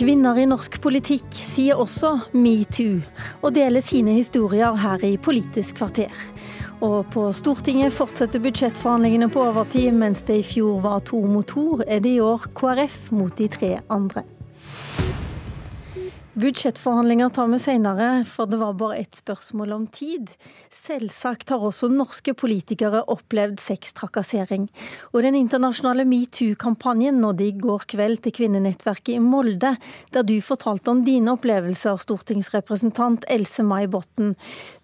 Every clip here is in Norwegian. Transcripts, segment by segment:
Kvinner i norsk politikk sier også metoo, og deler sine historier her i Politisk kvarter. Og på Stortinget fortsetter budsjettforhandlingene på overtid. Mens det i fjor var to mot to, er det i år KrF mot de tre andre. Budsjettforhandlinger tar vi senere, for det var bare ett spørsmål om tid. Selvsagt har også norske politikere opplevd sextrakassering. Og den internasjonale metoo-kampanjen nådde i går kveld til kvinnenettverket i Molde, der du fortalte om dine opplevelser, stortingsrepresentant Else May Botten.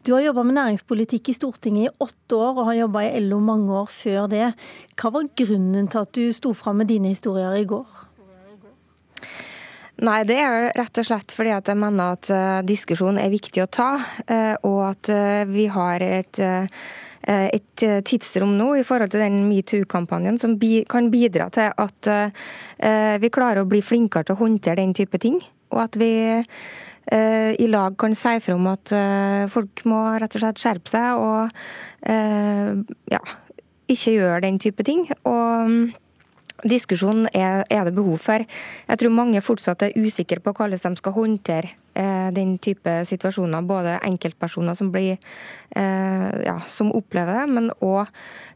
Du har jobba med næringspolitikk i Stortinget i åtte år, og har jobba i LO mange år før det. Hva var grunnen til at du sto fram med dine historier i går? Nei, det er rett og slett fordi at jeg mener at diskusjonen er viktig å ta. Uh, og at uh, vi har et, et, tidsrom nå i forhold til den metoo-kampanjen som kan bidra til at vi klarer å bli flinkere til å håndtere den type ting. Og at vi i lag kan si fra om at folk må rett og slett skjerpe seg og ja, ikke gjøre den type ting. Og diskusjon er, er, det behov for. Jeg tror mange fortsatt er usikre på hvordan de skal håndtere eh, den type situasjoner. Både enkeltpersoner som, blir, eh, ja, som opplever det, men òg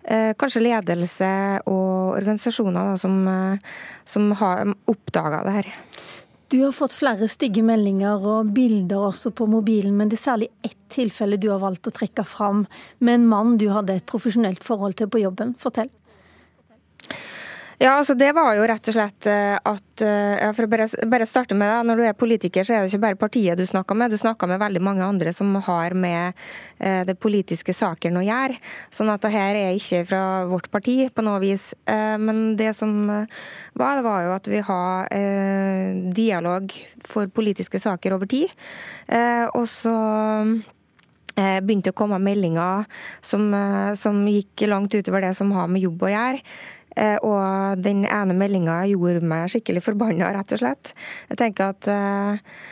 eh, kanskje ledelse og organisasjoner da, som, som, har oppdaga det her. Du har fått flere stygge meldinger og bilder også på mobilen, men det er særlig ett tilfelle du har valgt å trekke fram, med en mann du hadde et profesjonelt forhold til på jobben. Fortell. Ja, altså det var jo rett og slett eh, at eh, ja, For å bare, bare starte med det, når du er politiker, så er det ikke bare partiet du snakker med. Du snakker med veldig mange andre som har med eh, det politiske saken å gjøre. Sånn at det her er ikke fra vårt parti på noe vis. Men det som var, det var jo at vi har dialog for politiske saker over tid. Og så begynte å komme meldinger som, som gikk langt utover det som har med jobb å gjøre. Eh, og den ene meldinga gjorde meg skikkelig forbanna, rett og slett. Jeg tenker at eh,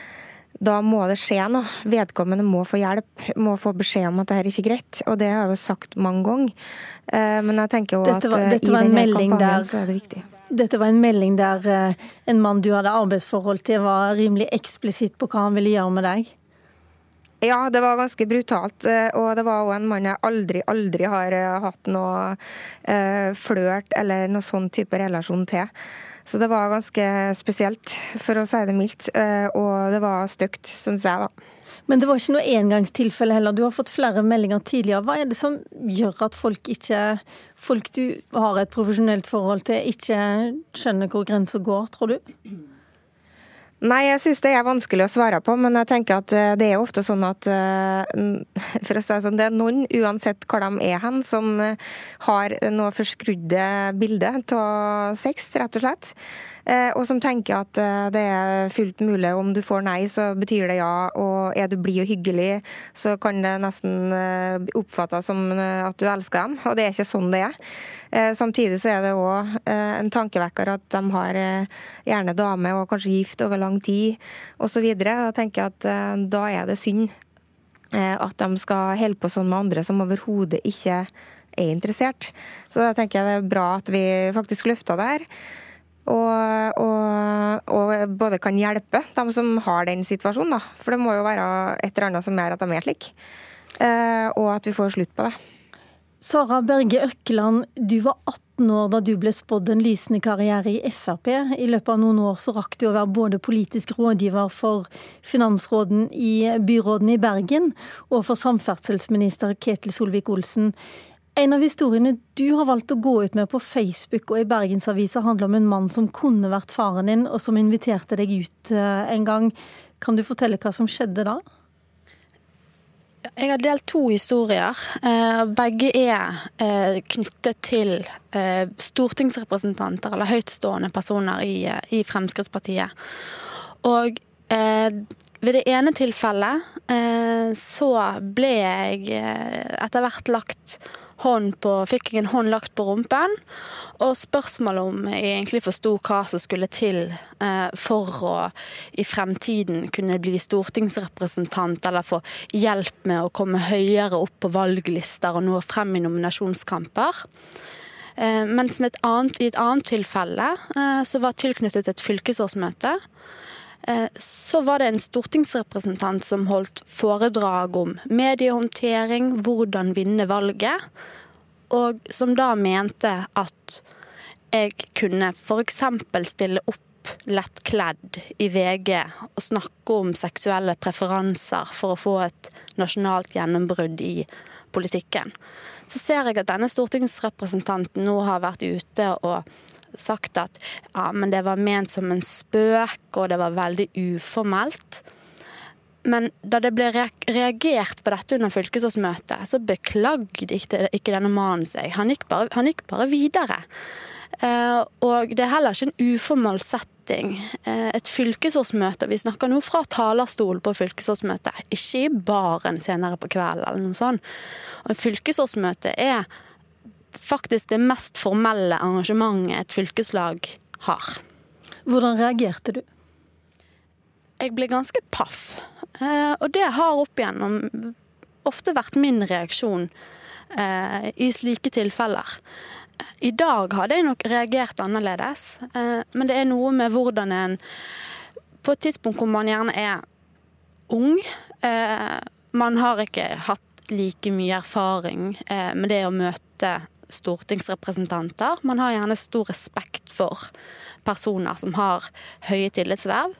da må det skje noe. Vedkommende må få hjelp, må få beskjed om at det her er ikke greit. Og det har jeg jo sagt mange ganger. Eh, men jeg tenker jo at var, i denne kampanjen der, så er det viktig. Dette var en melding der en mann du hadde arbeidsforhold til, var rimelig eksplisitt på hva han ville gjøre med deg? Ja, det var ganske brutalt. Eh, og det var òg en mann jeg aldri, aldri har eh, hatt noe eh, flørt eller noe sånn type relasjon til. Så det var ganske spesielt, for å si det mildt. Og det var stygt, syns jeg, da. Men det var ikke noe engangstilfelle heller. Du har fått flere meldinger tidligere. Hva er det som gjør at folk ikke Folk du har et profesjonelt forhold til, ikke skjønner hvor grensa går, tror du? Nei, jeg syns det er vanskelig å svare på, men jeg tenker at eh, det er ofte sånn at eh, for å si det sånn, det er noen, uansett hvor de er hen, som har noe forskrudde bilde av sex, rett og slett. Eh, og som tenker at eh, det er fullt mulig. Om du får nei, så betyr det ja. Og er du blid og hyggelig, så kan det nesten eh, oppfattes som at du elsker dem. Og det er ikke sånn det er. Samtidig så er det òg en tankevekker at de har gjerne dame og kanskje gift over lang tid osv. Da er det synd at de skal holde på sånn med andre som overhodet ikke er interessert. Så da tenker jeg det er bra at vi faktisk løfter det her. Og, og, og, både kan hjelpe dem som har den situasjonen, da. For det må jo være et eller annet som gjør at de er slik. Eh, og at vi får slutt på det. Sara Berge Økkeland, du var 18 år da du ble spådd en lysende karriere i Frp. I løpet av noen år så rakk du å være både politisk rådgiver for finansråden i byråden i Bergen og for samferdselsminister Ketil Solvik-Olsen. En av historiene du har valgt å gå ut med på Facebook og i Bergensavisa, handler om en mann som kunne vært faren din, og som inviterte deg ut eh, en gang. Kan du fortelle hva som skjedde da? Jeg har delt to historier. Eh, begge er eh, knyttet til stortingsrepresentanter eller høytstående personer i Fremskrittspartiet. Og ved det ene tilfellet så ble jeg etter hvert lagt hånd på, fikk jeg en hånd lagt på rumpen. Og spørsmålet om jeg egentlig forsto hva som skulle til eh, for å i fremtiden kunne bli stortingsrepresentant eller få hjelp med å komme høyere opp på valglister og nå frem i nominasjonskamper. Eh, mens et annet, i et annet tilfelle eh, så var tilknyttet et fylkesårsmøte. Eh, så var det en stortingsrepresentant som holdt foredrag om mediehåndtering, hvordan vinne valget, og som da mente at jeg kunne f.eks. stille opp lettkledd i VG og snakke om seksuelle preferanser for å få et nasjonalt gjennombrudd i politikken. Så ser jeg at denne stortingsrepresentanten nå har vært ute og sagt at ja, men det var ment som en spøk, og det var veldig uformelt. Men da det ble reagert på dette under fylkesårsmøtet, så beklagde ikke denne mannen seg. Han gikk bare, han gikk bare videre. Eh, og det er heller ikke en uformell setting. Eh, et fylkesårsmøte, vi snakker nå fra talerstolen på fylkesårsmøtet, ikke i baren senere på kvelden eller noe sånt. Og fylkesårsmøte er faktisk det mest formelle arrangementet et fylkeslag har. Hvordan reagerte du? Jeg ble ganske paff. Eh, og det har opp igjennom ofte vært min reaksjon i slike tilfeller. I dag hadde jeg nok reagert annerledes, eh, men det er noe med hvordan en På et tidspunkt hvor man gjerne er ung, eh, man har ikke hatt like mye erfaring eh, med det å møte stortingsrepresentanter. Man har gjerne stor respekt for personer som har høye tillitsverv.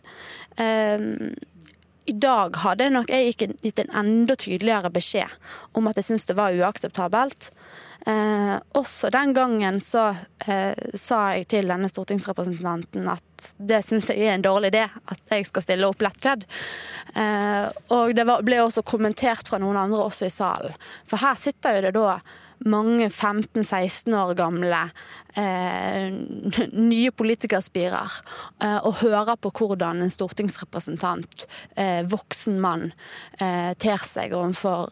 I dag hadde jeg nok jeg gitt en enda tydeligere beskjed om at jeg syntes det var uakseptabelt. Eh, også den gangen så eh, sa jeg til denne stortingsrepresentanten at det syns jeg er en dårlig idé, at jeg skal stille opp lettkledd. Eh, og det var, ble også kommentert fra noen andre også i salen. For her sitter jo det da mange 15-16 år gamle eh, nye politikerspirer eh, og hører på hvordan en stortingsrepresentant, eh, voksen mann, ter seg overfor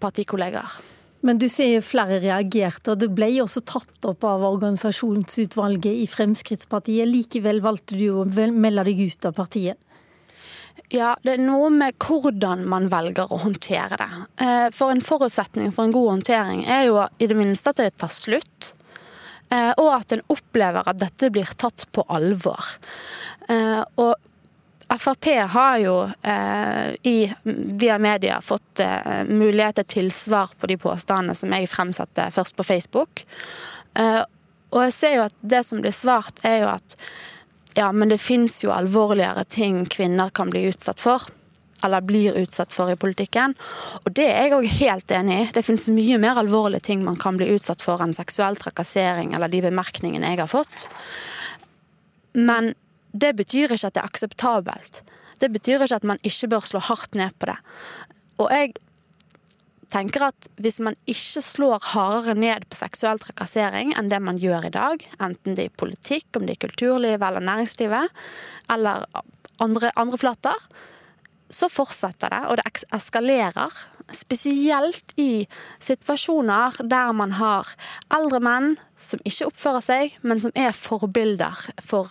partikollegaer. Men du sier flere reagerte, og det ble også tatt opp av organisasjonsutvalget i Fremskrittspartiet. Likevel valgte du å melde deg ut av partiet. Ja, det er noe med hvordan man velger å håndtere det. Eh, for en forutsetning for en god håndtering er jo i det minste at det tar slutt. Eh, og at en opplever at dette blir tatt på alvor. Eh, og Frp har jo eh, i, via media fått eh, mulighet til svar på de påstandene som jeg fremsatte først på Facebook. Eh, og jeg ser jo at det som blir svart, er jo at ja, men det fins jo alvorligere ting kvinner kan bli utsatt for. Eller blir utsatt for i politikken. Og det er jeg òg helt enig i. Det finnes mye mer alvorlige ting man kan bli utsatt for enn seksuell trakassering eller de bemerkningene jeg har fått. Men det betyr ikke at det er akseptabelt. Det betyr ikke at man ikke bør slå hardt ned på det. Og jeg tenker at hvis man ikke slår hardere ned på seksuell trakassering enn det man gjør i dag, enten det er i politikk, om det er i kulturlivet eller næringslivet, eller andre, andre flater, så fortsetter det, og det eskalerer. Spesielt i situasjoner der man har eldre menn som ikke oppfører seg, men som er forbilder for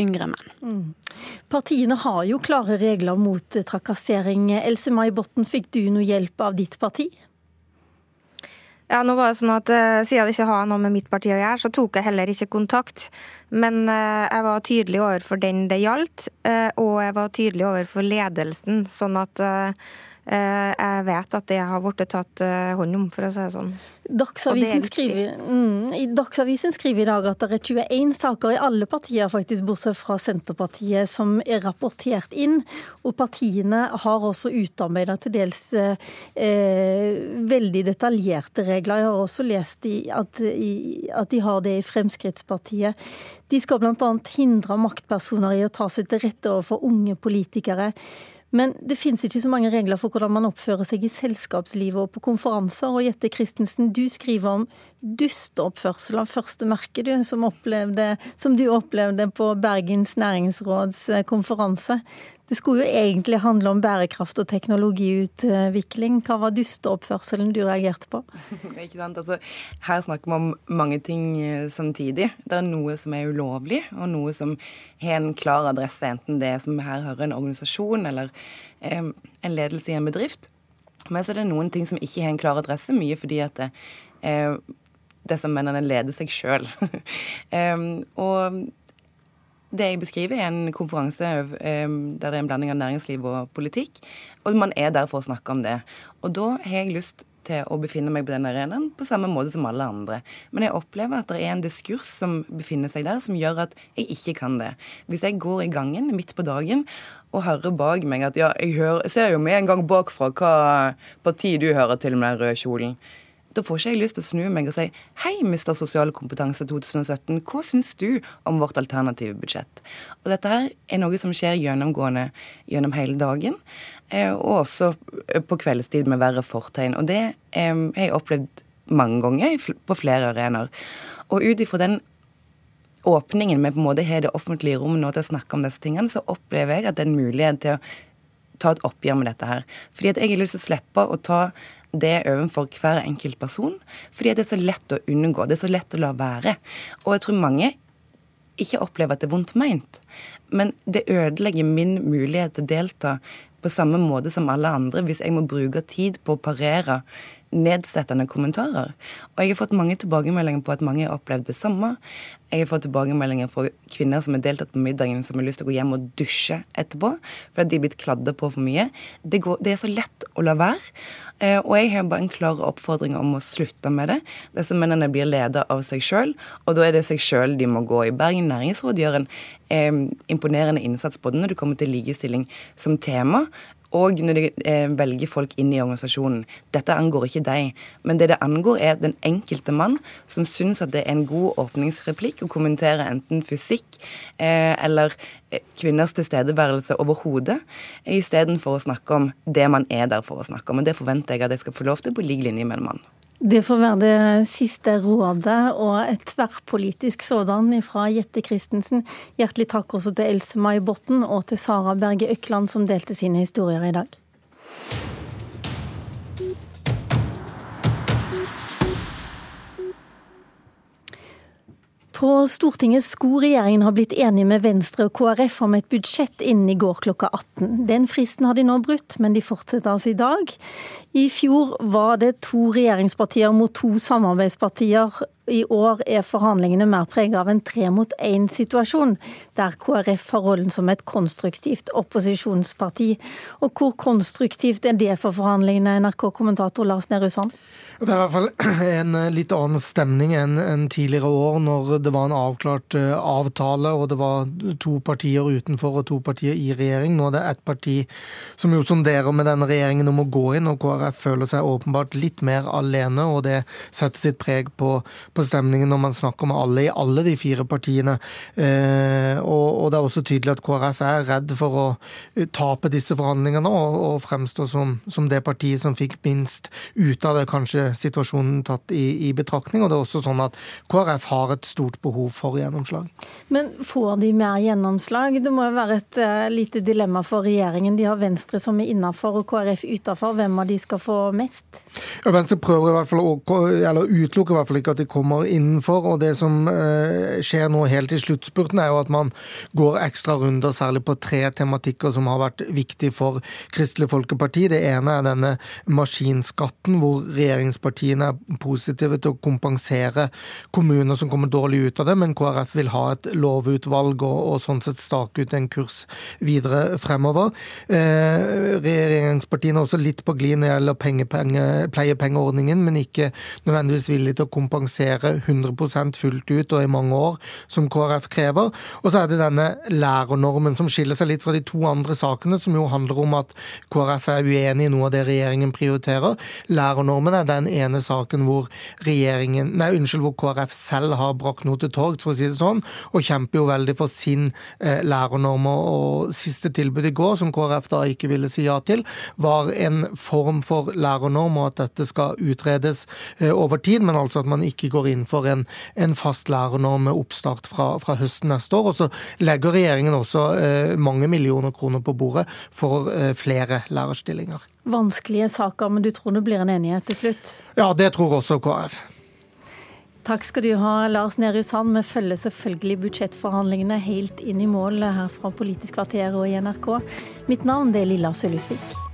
yngre menn. Mm. Partiene har jo klare regler mot trakassering. Else May Botten, fikk du noe hjelp av ditt parti? Ja, nå var det sånn at uh, Siden det ikke har noe med mitt parti å gjøre, så tok jeg heller ikke kontakt. Men uh, jeg var tydelig overfor den det gjaldt, uh, og jeg var tydelig overfor ledelsen. Sånn at jeg vet at det har blitt tatt hånd om, for å si det sånn. Dagsavisen skriver, mm, Dagsavisen skriver i dag at det er 21 saker i alle partier, faktisk bortsett fra Senterpartiet, som er rapportert inn. Og partiene har også utarbeidet til dels eh, veldig detaljerte regler. Jeg har også lest i, at, i, at, de har det i Fremskrittspartiet. De skal bl.a. hindre maktpersoner i å ta seg til rette overfor unge politikere. Men det finnes ikke så mange regler for hvordan man oppfører seg i selskapslivet og på konferanser. Og Jette Christensen, du skriver om dusteoppførsel av første merke, du, som, opplevde, som du opplevde på Bergens næringsråds eh, konferanse. Det skulle jo egentlig handle om bærekraft og teknologiutvikling. Hva var dusteoppførselen du reagerte på? Ikke sant? Altså, her snakker vi om mange ting eh, samtidig. Det er noe som er ulovlig, og noe som har en klar adresse, enten det som her hører en organisasjon eller eh, en ledelse i en bedrift. Men så er det noen ting som ikke har en klar adresse, mye fordi at det, eh, disse mennene leder seg sjøl. eh, og Det jeg beskriver, er en konferanse der det er en blanding av næringsliv og politikk. Og man er der for å snakke om det. Og da har jeg lyst til å befinne meg på den arenaen på samme måte som alle andre. Men jeg opplever at det er en diskurs som befinner seg der, som gjør at jeg ikke kan det. Hvis jeg går i gangen midt på dagen og hører bak meg at ja, jeg, hører, ser jo med en gang bakfra hva parti du hører til med den røde kjolen. Da får ikke jeg lyst til å snu meg og si hei, mister Sosial kompetanse 2017, hva syns du om vårt alternative budsjett? Og dette her er noe som skjer gjennomgående gjennom hele dagen. Eh, og også på kveldstid med verre fortegn. Og det eh, har jeg opplevd mange ganger på flere arenaer. Og ut ifra den åpningen med på en måte har det offentlige rom nå til å snakke om disse tingene, så opplever jeg at det er en mulighet til å ta et oppgjør med dette her. Fordi at jeg har lyst til å slippe å ta det overfor hver enkelt person. Fordi det er så lett å unngå. Det er så lett å la være. Og jeg tror mange ikke opplever at det er vondt meint. Men det ødelegger min mulighet til å delta på samme måte som alle andre hvis jeg må bruke tid på å parere nedsettende kommentarer. Og jeg har fått mange tilbakemeldinger på at mange har opplevd det samme. Jeg har fått tilbakemeldinger fra kvinner som har deltatt på middagen, som har lyst til å gå hjem og dusje etterpå fordi de er blitt kladde på for mye. Det, går, det er så lett å la være. Eh, og jeg har bare en klar oppfordring om å slutte med det. Disse mennene blir ledet av seg sjøl, og da er det seg sjøl de må gå i. Bergen næringsråd gjør en eh, imponerende innsats både når det kommer til likestilling som tema, og når de eh, velger folk inn i organisasjonen. Dette angår ikke deg, men det det angår, er den enkelte mann som syns at det er en god åpningsreplikk å kommentere enten fysikk eh, eller eh, kvinners tilstedeværelse overhodet, istedenfor å snakke om det man er der for å snakke om. Og det forventer jeg at jeg skal få lov til på lik linje med en mann. Det får være det siste rådet, og et tverrpolitisk sådan fra Jette Christensen. Hjertelig takk også til Else May Botten og til Sara Berge Økland, som delte sine historier i dag. På Stortinget skulle regjeringen ha blitt enige med Venstre og KrF om et budsjett innen i går klokka 18. Den fristen har de nå brutt, men de fortsetter altså i dag. I fjor var det to regjeringspartier mot to samarbeidspartier i år er forhandlingene mer preget av en tre mot én-situasjon, der KrF har rollen som et konstruktivt opposisjonsparti. Og hvor konstruktivt er det for forhandlingene, NRK-kommentator Lars Nehru Sand? Det er i hvert fall en litt annen stemning enn tidligere år, når det var en avklart eh, avtale og det var to partier utenfor og to partier i regjering. Nå er det ett parti som jo sonderer med denne regjeringen om å gå inn, og KrF føler seg åpenbart litt mer alene, og det setter sitt preg på på stemningen når man snakker med alle i alle de fire partiene. Eh, og, og, det er også tydelig at KrF er redd for å eh, tape disse forhandlingene og, og fremstå som, som, det partiet som fikk minst ut av det, kanskje situasjonen tatt i, i, betraktning. Og det er også sånn at KrF har et stort behov for gjennomslag. Men får de mer gjennomslag? Det må jo være et uh, lite dilemma for regjeringen. De har Venstre som er innafor og KrF utafor. Hvem av de skal få mest? Ja, Venstre prøver i hvert fall å, eller utelukker i hvert fall ikke at de kommer innenfor. Og det som uh, skjer nå helt i sluttspurten, er jo at man går ekstra runder, særlig på tre tematikker som har vært viktige for Kristelig Folkeparti. Det ene er denne maskinskatten, hvor regjeringspartiene er positive til å kompensere kommuner som kommer dårlig ut av det, men KrF vil ha et lovutvalg og, og sånn sett stake ut en kurs videre fremover. Eh, regjeringspartiene er også litt på glid når det gjelder pleiepengeordningen, men ikke nødvendigvis villig til å kompensere 100% fullt ut og i mange år, som KrF krever. Og så er det denne lærernormen som skiller seg litt fra de to andre sakene, som jo handler om at KrF er uenig i noe av det regjeringen prioriterer. Lærernormen er den ene saken hvor regjeringen, nei, unnskyld, hvor KrF selv har brakt noe til torgs, for å si det sånn, og kjemper jo veldig for sin eh, lærernorm. Og siste tilbud i går, som KrF da ikke ville si ja til, var en form for lærernorm, og at dette skal utredes eh, over tid, men altså at man ikke går inn for en, en fast lærernorm med oppstart fra, fra, høsten neste år. Og så legger regjeringen også eh, mange millioner kroner på bordet for eh, flere lærerstillinger. Vanskelige saker, men du tror det blir en enighet til slutt? Ja, det tror også KrF. Takk skal du ha, Lars Nehru Sand. Vi følger selvfølgelig budsjettforhandlingene helt inn i mål her fra Politisk kvarter og i NRK. Mitt navn er Lilla Sølhusvik.